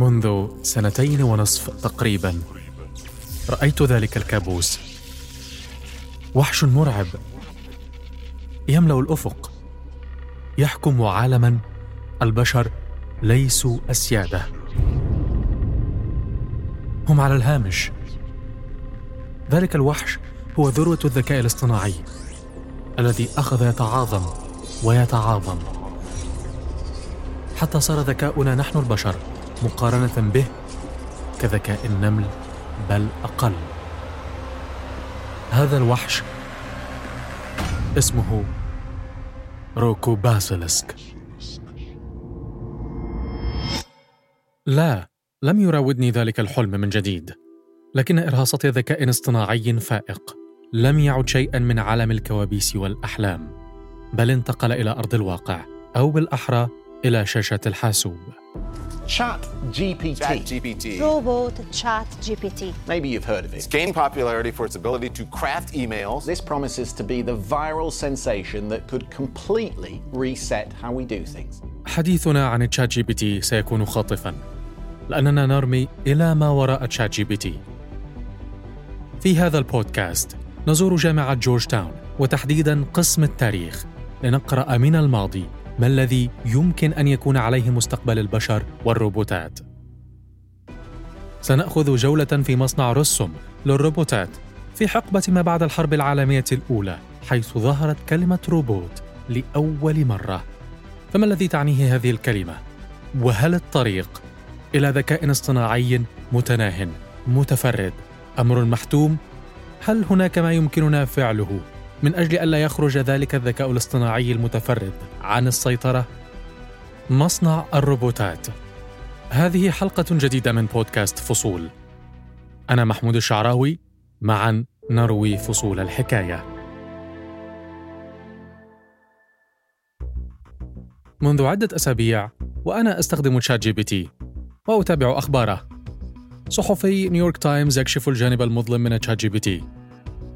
منذ سنتين ونصف تقريبا. رأيت ذلك الكابوس. وحش مرعب. يملأ الأفق. يحكم عالما. البشر ليسوا أسيادة. هم على الهامش. ذلك الوحش هو ذروة الذكاء الاصطناعي. الذي أخذ يتعاظم ويتعاظم. حتى صار ذكاؤنا نحن البشر. مقارنة به كذكاء النمل بل أقل. هذا الوحش اسمه روكو باسيلسك. لا لم يراودني ذلك الحلم من جديد. لكن إرهاصة ذكاء اصطناعي فائق. لم يعد شيئا من عالم الكوابيس والأحلام بل انتقل إلى أرض الواقع أو بالأحرى إلى شاشة الحاسوب. Chat GPT. Chat GPT. Robot Chat GPT. Maybe you've heard of It's it. gained popularity for its ability to craft emails. This promises to be the viral sensation that could completely reset how we do things. حديثنا عن تشات جي بي تي سيكون خاطفا لأننا نرمي إلى ما وراء تشات جي بي تي في هذا البودكاست نزور جامعة جورج تاون وتحديدا قسم التاريخ لنقرأ من الماضي ما الذي يمكن أن يكون عليه مستقبل البشر والروبوتات سنأخذ جولة في مصنع روسم للروبوتات في حقبة ما بعد الحرب العالمية الأولى حيث ظهرت كلمة روبوت لأول مرة فما الذي تعنيه هذه الكلمة؟ وهل الطريق إلى ذكاء اصطناعي متناه متفرد أمر محتوم؟ هل هناك ما يمكننا فعله من أجل ألا يخرج ذلك الذكاء الاصطناعي المتفرد. عن السيطرة؟ مصنع الروبوتات. هذه حلقة جديدة من بودكاست فصول. أنا محمود الشعراوي. معا نروي فصول الحكاية. منذ عدة أسابيع وأنا أستخدم تشات جي بي تي وأتابع أخباره. صحفي نيويورك تايمز يكشف الجانب المظلم من تشات جي بي تي.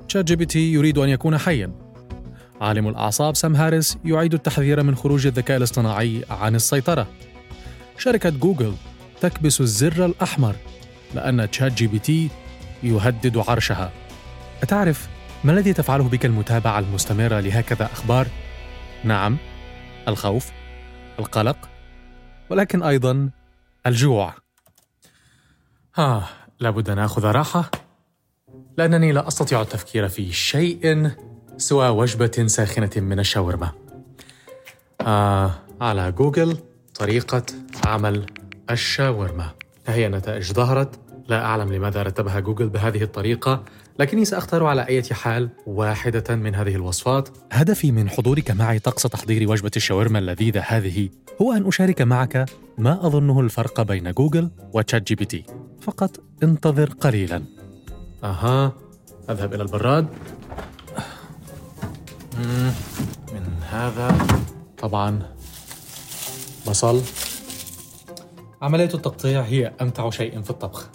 تشات جي بي تي يريد أن يكون حيا. عالم الأعصاب سام هاريس يعيد التحذير من خروج الذكاء الاصطناعي عن السيطرة. شركة جوجل تكبس الزر الأحمر لأن تشات جي بي تي يهدد عرشها. أتعرف ما الذي تفعله بك المتابعة المستمرة لهكذا أخبار؟ نعم الخوف القلق ولكن أيضا الجوع. ها لابد أن آخذ راحة. لأنني لا أستطيع التفكير في شيء سوى وجبة ساخنة من الشاورما. آه على جوجل طريقة عمل الشاورما. هي النتائج ظهرت. لا أعلم لماذا رتبها جوجل بهذه الطريقة لكني سأختار على أي حال واحدة من هذه الوصفات. هدفي من حضورك معي طقس تحضير وجبة الشاورما اللذيذة هذه هو أن أشارك معك ما أظنه الفرق بين جوجل وتشات جي بي تي فقط انتظر قليلا. أها. أذهب إلى البراد. من هذا. طبعا. بصل. عملية التقطيع هي أمتع شيء في الطبخ.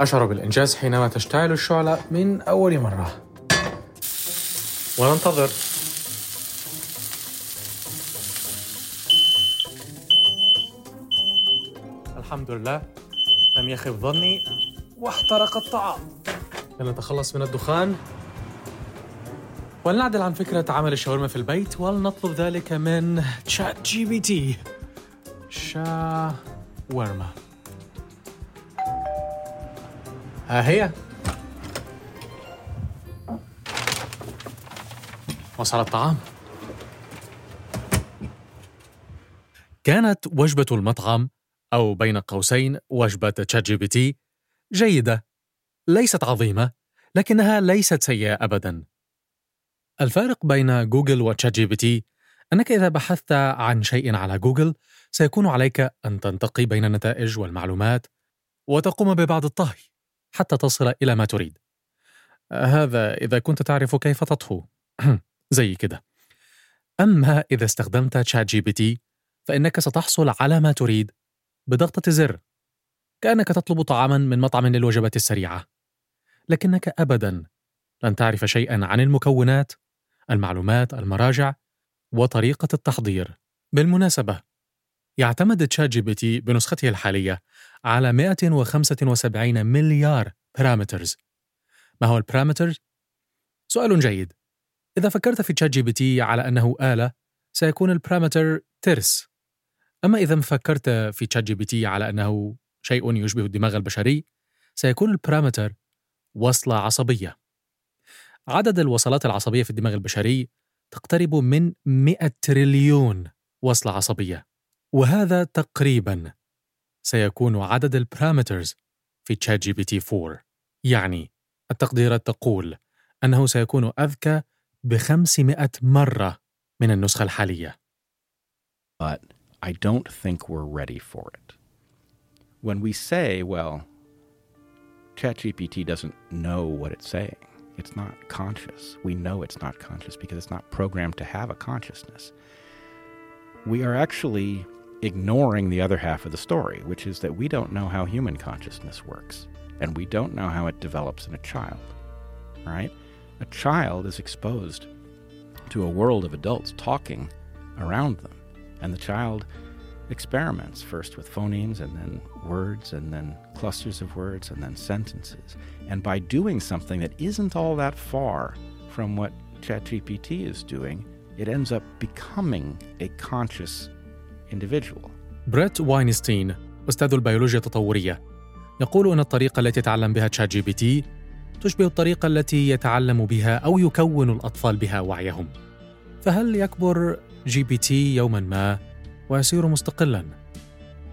أشعر بالإنجاز حينما تشتعل الشعلة من أول مرة. وننتظر الحمد لله. لم يخف ظني واحترق الطعام. لنتخلص من الدخان. ولنعدل عن فكرة عمل الشاورما في البيت ولنطلب ذلك من تشات جي بي تي شاورما. ها هي. وصل الطعام. كانت وجبة المطعم أو بين قوسين وجبة تشات جي بي تي جيدة. ليست عظيمة لكنها ليست سيئة أبدا. الفارق بين جوجل وتشات جي بي تي أنك إذا بحثت عن شيء على جوجل سيكون عليك أن تنتقي بين النتائج والمعلومات وتقوم ببعض الطهي حتى تصل إلى ما تريد. هذا إذا كنت تعرف كيف تطهو. زي كده. أما إذا استخدمت تشات جي بي تي فإنك ستحصل على ما تريد بضغطة زر. كأنك تطلب طعاما من مطعم للوجبات السريعة. لكنك أبدا لن تعرف شيئا عن المكونات المعلومات المراجع وطريقة التحضير. بالمناسبة يعتمد تشات جي بي تي بنسخته الحالية على 175 مليار parameters ما هو ال parameter؟ سؤال جيد. إذا فكرت في تشات جي بي تي على أنه آلة سيكون ال parameter ترس. أما إذا فكرت في تشات جي بي تي على أنه شيء يشبه الدماغ البشري سيكون ال parameter وصلة عصبية. عدد الوصلات العصبية في الدماغ البشري تقترب من 100 تريليون وصلة عصبية. وهذا تقريبا سيكون عدد ال parameters في تشات جي بي تي 4 يعني التقديرات تقول أنه سيكون أذكى ب 500 مرة من النسخة الحالية. I don't think we're ready for it. When we say, well, ChatGPT doesn't know what it's saying, it's not conscious. We know it's not conscious because it's not programmed to have a consciousness. We are actually ignoring the other half of the story, which is that we don't know how human consciousness works, and we don't know how it develops in a child. Right? A child is exposed to a world of adults talking around them, and the child experiments first with phonemes and then words and then clusters of words and then sentences. And by doing something that isn't all that far from what ChatGPT is doing, it ends up becoming a conscious individual. بريت واينستين أستاذ البيولوجيا التطورية يقول أن الطريقة التي يتعلم بها تشات جي بي تي تشبه الطريقة التي يتعلم بها أو يكون الأطفال بها وعيهم فهل يكبر جي بي تي يوما ما ويصير مستقلا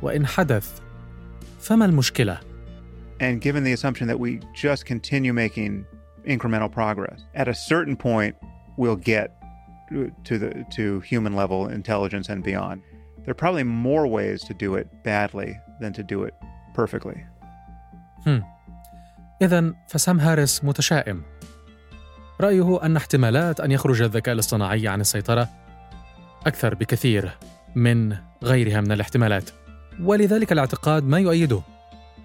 وإن حدث فما المشكلة؟ And given the assumption that we just continue making incremental progress, at a certain point, we'll get to the to human level intelligence and beyond. There are probably more ways to do it badly than to do it perfectly. هم. إذا فسام هاريس متشائم. رأيه أن احتمالات أن يخرج الذكاء الاصطناعي عن السيطرة أكثر بكثير من غيرها من الاحتمالات. ولذلك الاعتقاد ما يؤيده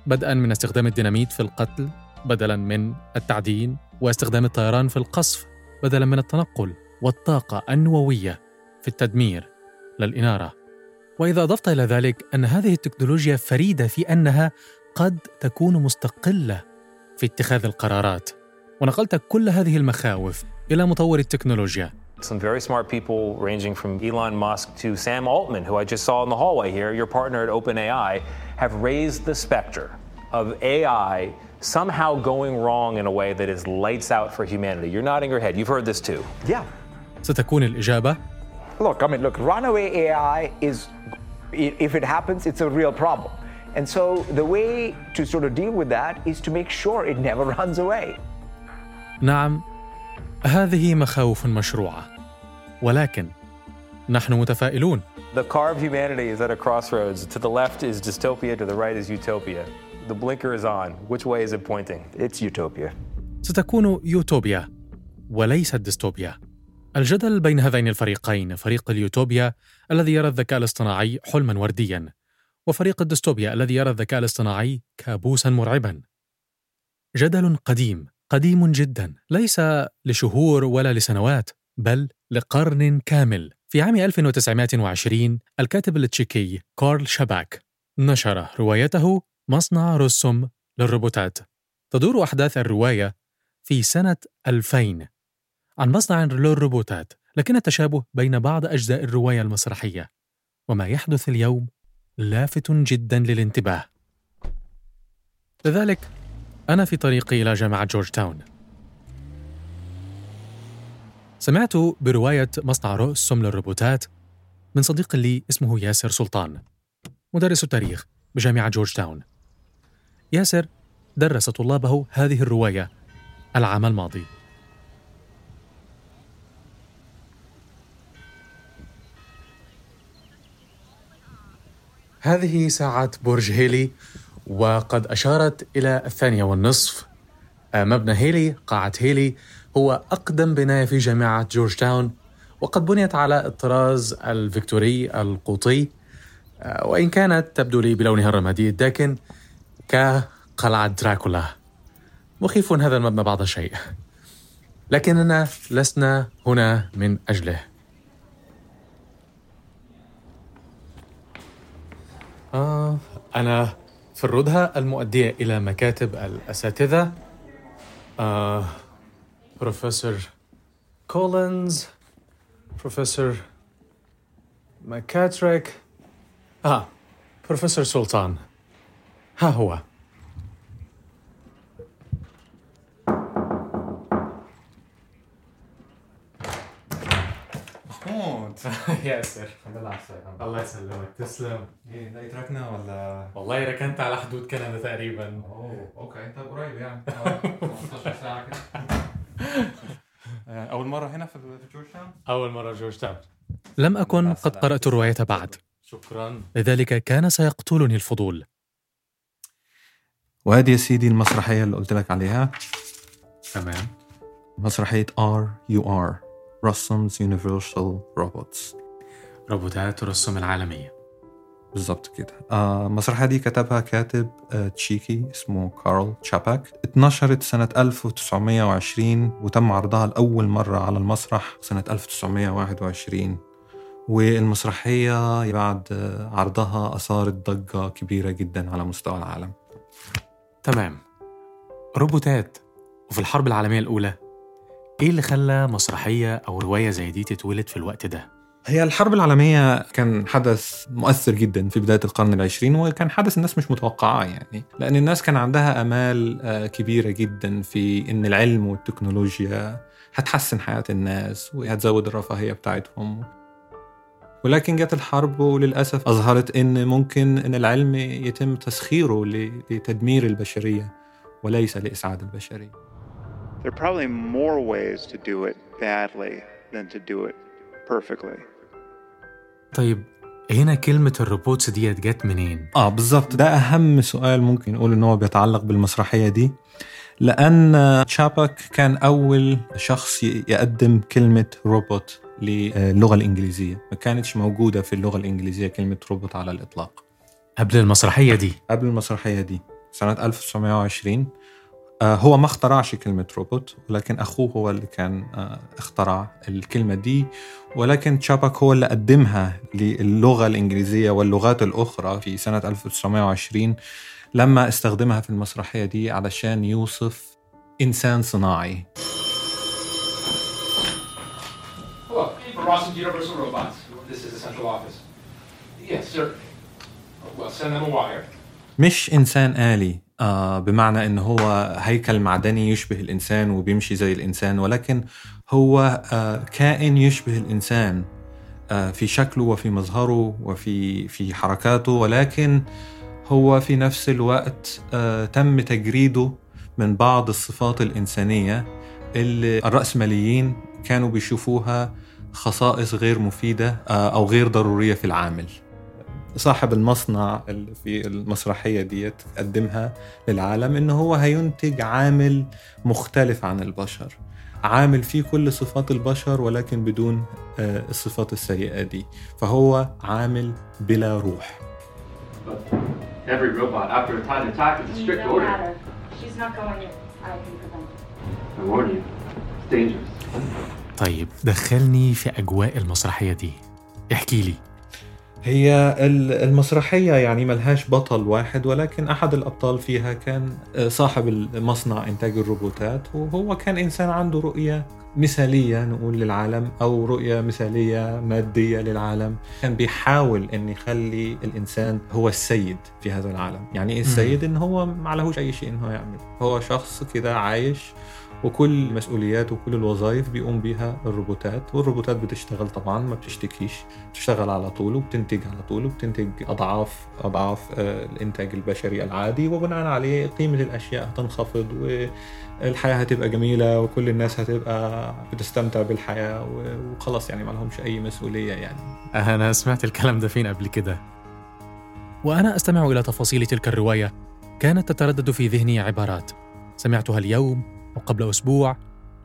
بدءا من استخدام الديناميت في القتل بدلا من التعدين واستخدام الطيران في القصف بدلا من التنقل والطاقة النووية في التدمير للإنارة. وإذا أضفت إلى ذلك أن هذه التكنولوجيا فريدة في أنها قد تكون مستقلة في اتخاذ القرارات. ونقلت كل هذه المخاوف إلى مطور التكنولوجيا Some very smart people, ranging from Elon Musk to Sam Altman, who I just saw in the hallway here, your partner at OpenAI, have raised the specter of AI somehow going wrong in a way that is lights out for humanity. You're nodding your head. You've heard this too. Yeah. ستكون الإجابة Look, I mean, look, runaway AI is, i- if it happens, it's a real problem. And so the way to sort of deal with that is to make sure it never runs away. نعم هذه مخاوف مشروعة ولكن نحن متفائلون The car of humanity is at a crossroads. To the left is dystopia, to the right is utopia. The blinker is on. Which way is it pointing? It's utopia. ستكون يوتوبيا وليست ديستوبيا الجدل بين هذين الفريقين فريق اليوتوبيا الذي يرى الذكاء الاصطناعي حلما ورديا وفريق الديستوبيا الذي يرى الذكاء الاصطناعي كابوسا مرعبا جدل قديم قديم جدا ليس لشهور ولا لسنوات بل لقرن كامل. في عام 1920 الكاتب التشيكي كارل شاباك نشر روايته مصنع رسم للروبوتات. تدور أحداث الرواية في سنة 2000 عن مصنع للروبوتات لكن التشابه بين بعض أجزاء الرواية المسرحية وما يحدث اليوم لافت جدا للانتباه. لذلك أنا في طريقي إلى جامعة جورج تاون. سمعت برواية مصنع روسم للروبوتات من صديق لي اسمه ياسر سلطان مدرس التاريخ بجامعة جورج تاون ياسر درس طلابه هذه الرواية العام الماضي. هذه ساعة برج هيلي وقد أشارت إلى الثانية والنصف. مبنى هيلي قاعة هيلي هو أقدم بناية في جامعة جورج تاون وقد بنيت على الطراز الفيكتوري القوطي آه، وإن كانت تبدو لي بلونها الرمادي الداكن كقلعة دراكولا. مخيف هذا المبنى بعض الشيء لكننا لسنا هنا من أجله. آه أنا في الردهة المؤدية إلى مكاتب الأساتذة. آه بروفيسور كولينز بروفيسور ماكاتريك آه بروفيسور سلطان ها هو محمود ياسر الحمد لله على السلامة الله يسلمك. تسلم. إيه لقيت ركنة ولا؟ والله ركنت على حدود كندا تقريبا. oh okay طيب قريب يعني. آه، 15 ساعة كده. آه، أول مرة هنا في جورج تاون؟ أول مرة جورج تاون. لم أكن قد قرأت الرواية بعد. شكرا. لذلك كان سيقتلني الفضول. وهذه يا سيدي المسرحية اللي قلت لك عليها. تمام. مسرحية R.U.R. Rossum's Universal Robots روبوتات روسوم العالمية. بالضبط كده. آه المسرحية دي كتبها كاتب آه تشيكي اسمه كارل تشاباك. اتنشرت سنة 1920 وتم عرضها لأول مرة على المسرح سنة 1921 والمسرحية بعد آه، عرضها أثارت ضجة كبيرة جدا على مستوى العالم. تمام. روبوتات وفي الحرب العالمية الأولى إيه اللي خلى مسرحية أو رواية زي دي تتولد في الوقت ده؟ هي الحرب العالمية كان حدث مؤثر جدا في بداية القرن العشرين وكان حدث الناس مش متوقعاه يعني لأن الناس كان عندها أمال آه، كبيرة جدا في إن العلم والتكنولوجيا هتحسن حياة الناس وهتزود الرفاهية بتاعتهم ولكن جت الحرب وللأسف أظهرت إن ممكن إن العلم يتم تسخيره لتدمير البشرية وليس لإسعاد البشرية There are probably more ways to do it badly than to do it perfectly. طيب هنا كلمة ال robots ديت جت منين؟ آه بالظبط ده أهم سؤال ممكن نقول إن هو بيتعلق بالمسرحية دي لأن تشابك كان أول شخص يقدم كلمة روبوت للغة الإنجليزية. ما كانتش موجودة في اللغة الإنجليزية كلمة روبوت على الإطلاق. قبل المسرحية دي. قبل المسرحية دي سنة 1920 آه، هو ما اخترعش كلمة روبوت ولكن أخوه هو اللي كان آه، اخترع الكلمة دي. ولكن تشابك هو اللي قدمها للغة الإنجليزية واللغات الأخرى في سنة 1920 لما استخدمها في المسرحية دي علشان يوصف إنسان صناعي. مش إنسان آلي. آه بمعنى إن هو هيكل معدني يشبه الإنسان وبيمشي زي الإنسان ولكن هو آه كائن يشبه الإنسان آه في شكله وفي مظهره وفي في حركاته ولكن هو في نفس الوقت تم تجريده من بعض الصفات الإنسانية اللي الرأسماليين كانوا بيشوفوها خصائص غير مفيدة آه أو غير ضرورية في العامل. صاحب المصنع اللي في المسرحية ديت قدمها للعالم إن هو هينتج عامل مختلف عن البشر عامل فيه كل صفات البشر ولكن بدون آه، الصفات السيئة دي فهو عامل بلا روح But every robot, after a time attack, is a strict no order. matter. She's not going in. I can prevent it. I warn you, it's dangerous. طيب دخلني في أجواء المسرحية دي احكي لي هي ال- المسرحية يعني ملهاش بطل واحد ولكن أحد الأبطال فيها كان آه، صاحب المصنع إنتاج الروبوتات وهو كان إنسان عنده رؤية مثالية نقول للعالم أو رؤية مثالية مادية للعالم كان بيحاول أن يخلي الإنسان هو السيد في هذا العالم. يعني إيه السيد؟ إن هو ما عليهوش أي شيء إن هو يعمل. هو شخص كده عايش وكل المسؤوليات وكل الوظائف بيقوم بيها الروبوتات والروبوتات بتشتغل طبعا ما بتشتكيش بتشتغل على طول وبتنتج على طول وبتنتج أضعاف أضعاف آه، الإنتاج البشري العادي وبناء عليه قيمة الأشياء هتنخفض والحياة هتبقى جميلة وكل الناس هتبقى بتستمتع بالحياة و- وخلاص يعني ما لهمش أي مسؤولية يعني. أنا سمعت الكلام ده فين قبل كده؟ وأنا أستمع إلى تفاصيل تلك الرواية كانت تتردد في ذهني عبارات. سمعتها اليوم وقبل أسبوع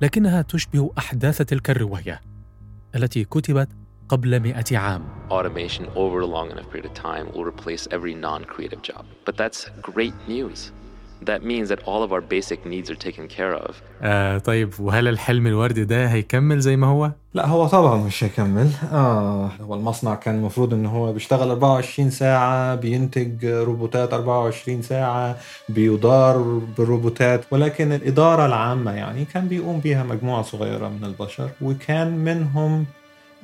لكنها تشبه أحداث تلك الرواية التي كتبت قبل مئة عام. Automation over a long enough period of time will replace every non creative job. But that's great news. That means that all of our basic needs are taken care of. آه طيب وهل الحلم الوردي ده هيكمل زي ما هو؟ لا هو طبعا مش هيكمل آه هو المصنع كان المفروض إن هو بيشتغل 24 ساعة بينتج روبوتات 24 ساعة بيدار بالروبوتات ولكن الإدارة العامة يعني كان بيقوم بيها مجموعة صغيرة من البشر وكان منهم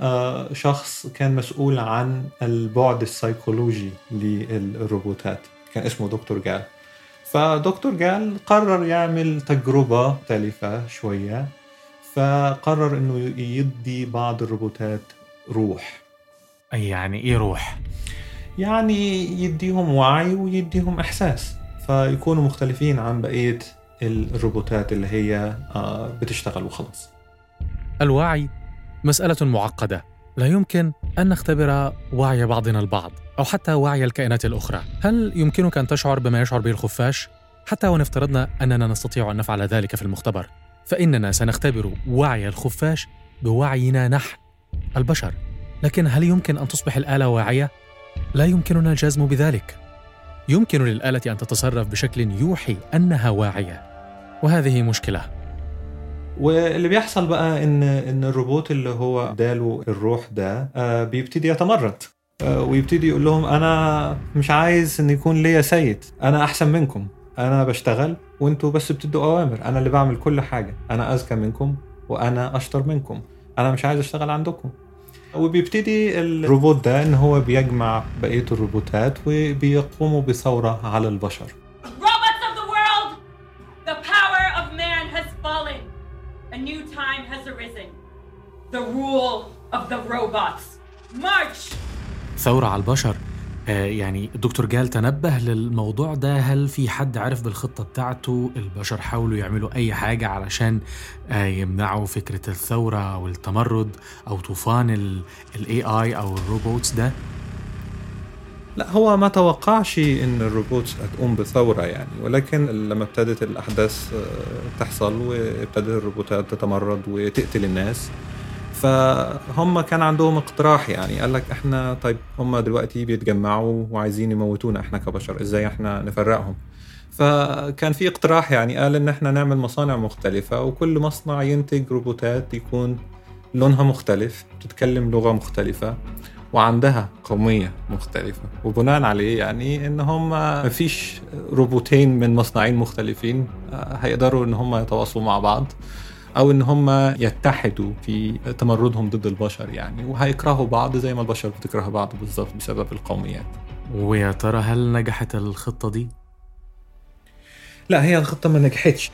آه شخص كان مسؤول عن البعد السيكولوجي للروبوتات كان اسمه دكتور جال فدكتور جال قرر يعمل تجربة مختلفة شوية فقرر إنه يدي بعض الروبوتات روح. أي يعني إيه روح؟ يعني يديهم وعي ويديهم إحساس فيكونوا مختلفين عن بقية الروبوتات اللي هي آه، بتشتغل وخلاص. الوعي مسألة معقدة. لا يمكن أن نختبر وعي بعضنا البعض أو حتى وعي الكائنات الأخرى هل يمكنك أن تشعر بما يشعر به الخفاش؟ حتى وإن افترضنا أننا نستطيع أن نفعل ذلك في المختبر فإننا سنختبر وعي الخفاش بوعينا نحن البشر لكن هل يمكن أن تصبح الآلة واعية؟ لا يمكننا الجزم بذلك يمكن للآلة أن تتصرف بشكل يوحي أنها واعية وهذه مشكلة واللي بيحصل بقى إن إن الروبوت اللي هو اداله الروح ده آه، بيبتدي يتمرد. آه، ويبتدي يقول لهم أنا مش عايز إن يكون ليا سيد أنا أحسن منكم. أنا بشتغل وأنتوا بس بتدوا أوامر. أنا اللي بعمل كل حاجة. أنا أذكى منكم وأنا أشطر منكم. أنا مش عايز أشتغل عندكم. وبيبتدي الروبوت ده إن هو بيجمع بقية الروبوتات وبيقوموا بثورة على البشر. A new time has arisen. The rule of the robots. March! ثورة على البشر آه، يعني الدكتور جال تنبه للموضوع ده هل في حد عرف بالخطة بتاعته البشر حاولوا يعملوا أي حاجة علشان آه، يمنعوا فكرة الثورة أو التمرد أو طوفان ال AI أو ال robots ده لا هو ما توقعش إن ال robots هتقوم بثورة يعني ولكن لما ابتدت الأحداث آه، تحصل وابتدت الروبوتات تتمرد وتقتل الناس فهم كان عندهم اقتراح يعني قال لك إحنا طيب هم دلوقتي بيتجمعوا وعايزين يموتونا إحنا كبشر إزاي إحنا نفرقهم؟ فكان في اقتراح يعني قال إن إحنا نعمل مصانع مختلفة وكل مصنع ينتج روبوتات يكون لونها مختلف تتكلم لغة مختلفة. وعندها قومية مختلفة. وبناء عليه يعني إن هم مفيش روبوتين من مصنعين مختلفين آه، هيقدروا إن هم يتواصلوا مع بعض أو إن هم يتحدوا في تمردهم ضد البشر يعني. وهيكرهوا بعض زي ما البشر بتكره بعض بالظبط بسبب القوميات. ويا ترى هل نجحت الخطة دي؟ لا هي الخطة ما نجحتش.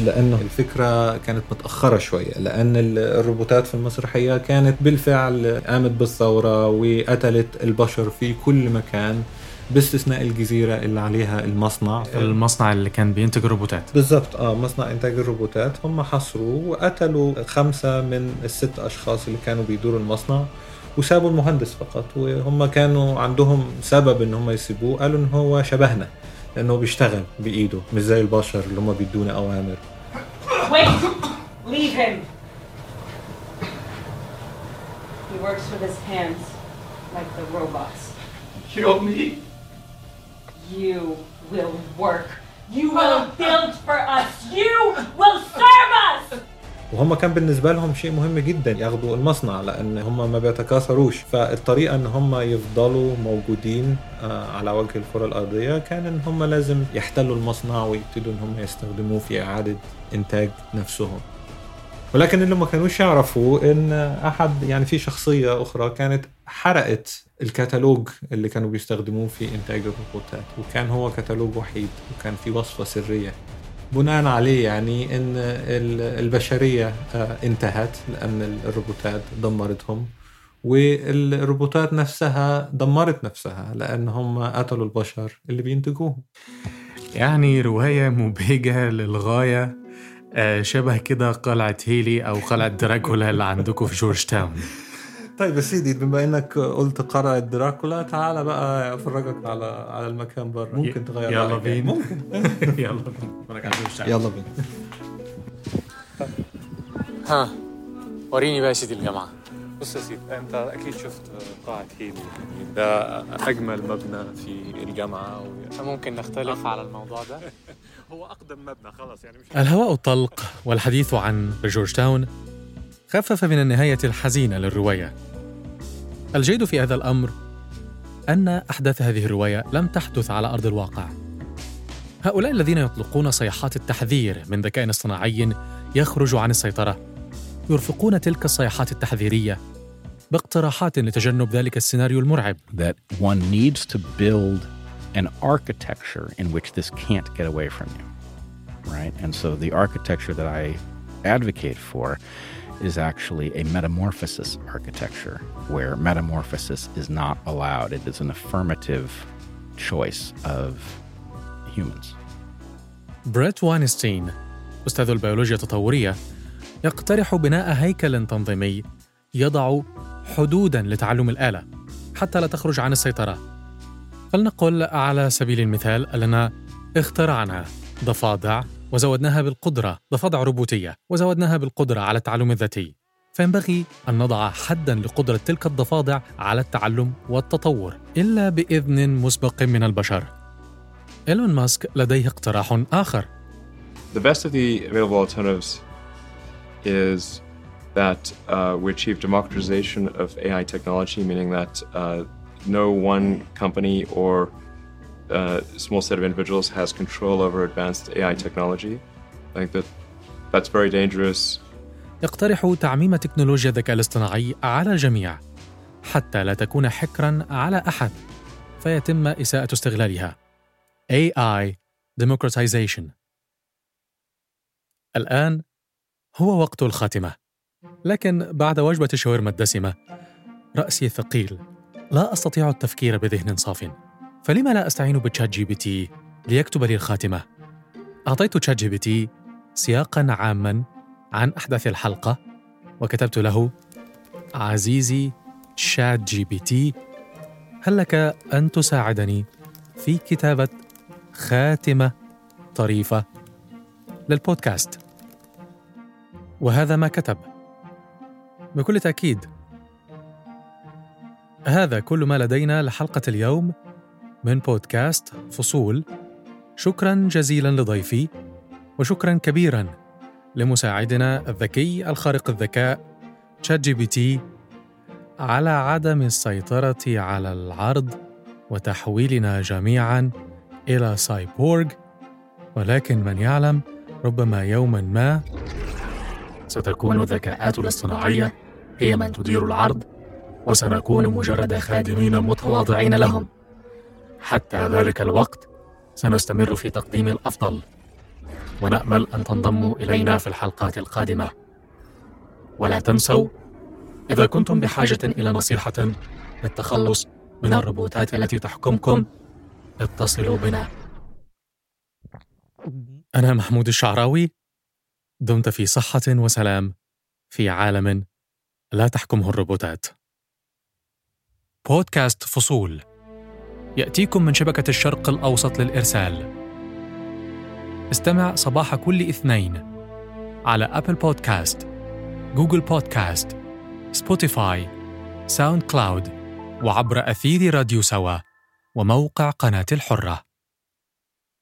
لأنه الفكرة كانت متأخرة شوية لأن ال- الروبوتات في المسرحية كانت بالفعل قامت بالثورة وقتلت البشر في كل مكان باستثناء الجزيرة اللي عليها المصنع. المصنع اللي كان بينتج الروبوتات. بالظبط آه مصنع إنتاج الروبوتات. هم حصروا وقتلوا خمسة من الست أشخاص اللي كانوا بيدوروا المصنع وسابوا المهندس فقط وهم كانوا عندهم سبب إن هم يسيبوه قالوا إن هو شبهنا. لأنه بيشتغل بايده مش زي البشر اللي هم بيدونا اوامر Wait! Leave him! He works with his hands, like the robots. Kill me? You will work. You will build for us. You will serve us! وهم كان بالنسبة لهم شيء مهم جدا ياخدوا المصنع لأن هم ما بيتكاثروش. فالطريقة إن هم يفضلوا موجودين آه، على وجه الكرة الأرضية كان إن هم لازم يحتلوا المصنع ويبتدوا إن هم يستخدموه في إعادة إنتاج نفسهم. ولكن اللي ما كانوش يعرفوا إن أحد يعني في شخصية أخرى كانت حرقت الكتالوج اللي كانوا بيستخدموه في إنتاج الروبوتات وكان هو كتالوج وحيد وكان في وصفة سرية. بناء عليه يعني إن ال- البشرية آه، انتهت لأن الروبوتات دمرتهم والروبوتات نفسها دمرت نفسها لأن هم قتلوا البشر اللي بينتجوهم. يعني رواية مبهجة للغاية آه، شبه كده قلعة هيلي أو قلعة دراكولا اللي عندكم في جورج تاون. طيب يا سيدي بما إنك قلت قرأ دراكولا تعالى بقى أفرجك على على المكان بره ممكن تغير يلا. بينا. ممكن. يلا بينا. يلا بينا. ها وريني بقى يا سيدي الجامعة. بص يا سيدي أنت أكيد شفت قاعة هيلي. ده أجمل مبنى في الجامعة و... ممكن نختلف على الموضوع ده؟ هو أقدم مبنى خلاص يعني مش الهواء الطلق والحديث عن جورج تاون خفف من النهاية الحزينة للرواية الجيد في هذا الأمر أن أحداث هذه الرواية لم تحدث على أرض الواقع هؤلاء الذين يطلقون صيحات التحذير من ذكاء اصطناعي يخرج عن السيطرة يرفقون تلك الصيحات التحذيرية باقتراحات لتجنب ذلك السيناريو المرعب that one needs to build an architecture in which this can't get away from you. Right? And so the architecture that I advocate for is actually a metamorphosis architecture where metamorphosis is not allowed. It is an affirmative choice of humans. بريت واينستين أستاذ البيولوجيا التطورية يقترح بناء هيكل تنظيمي يضع حدودا لتعلم الآلة حتى لا تخرج عن السيطرة فلنقل على سبيل المثال أننا اخترعنا ضفادع وزودناها بالقدرة ضفادع روبوتية وزودناها بالقدرة على التعلم الذاتي. فينبغي أن نضع حدا لقدرة تلك الضفادع على التعلم والتطور إلا بإذن مسبق من البشر. إيلون ماسك لديه اقتراح آخر. The best of the available alternatives is that uh, we achieve democratization of AI technology, meaning that uh, no one company or uh, small set of individuals has control over advanced AI technology. I think that that's very dangerous. يقترح تعميم تكنولوجيا الذكاء الاصطناعي على الجميع حتى لا تكون حكرا على أحد فيتم إساءة استغلالها AI Democratization الآن هو وقت الخاتمة لكن بعد وجبة الشاورما الدسمة رأسي ثقيل لا أستطيع التفكير بذهن صاف فلما لا أستعين ب ChatGPT ليكتب لي الخاتمة؟ أعطيت ChatGPT سياقا عاما عن أحداث الحلقة وكتبت له عزيزي ChatGPT هل لك أن تساعدني في كتابة خاتمة طريفة للبودكاست؟ وهذا ما كتب. بكل تأكيد هذا كل ما لدينا لحلقة اليوم من بودكاست فصول. شكرا جزيلا لضيفي وشكرا كبيرا لمساعدنا الذكي الخارق الذكاء ChatGPT على عدم السيطرة على العرض وتحويلنا جميعا إلى سايبورغ ولكن من يعلم ربما يوما ما ستكون الذكاءات الاصطناعية هي من تدير العرض وسنكون مجرد خادمين متواضعين لهم. حتى ذلك الوقت سنستمر في تقديم الأفضل. ونأمل أن تنضموا إلينا في الحلقات القادمة. ولا تنسوا إذا كنتم بحاجة إلى نصيحة للتخلص من الروبوتات التي تحكمكم اتصلوا بنا. أنا محمود الشعراوي دمت في صحة وسلام في عالم لا تحكمه الروبوتات. بودكاست فصول. يأتيكم من شبكة الشرق الأوسط للإرسال. استمع صباح كل اثنين على Apple Podcast، Google Podcast، Spotify، SoundCloud وعبر أثير راديو سوا وموقع قناة الحرة.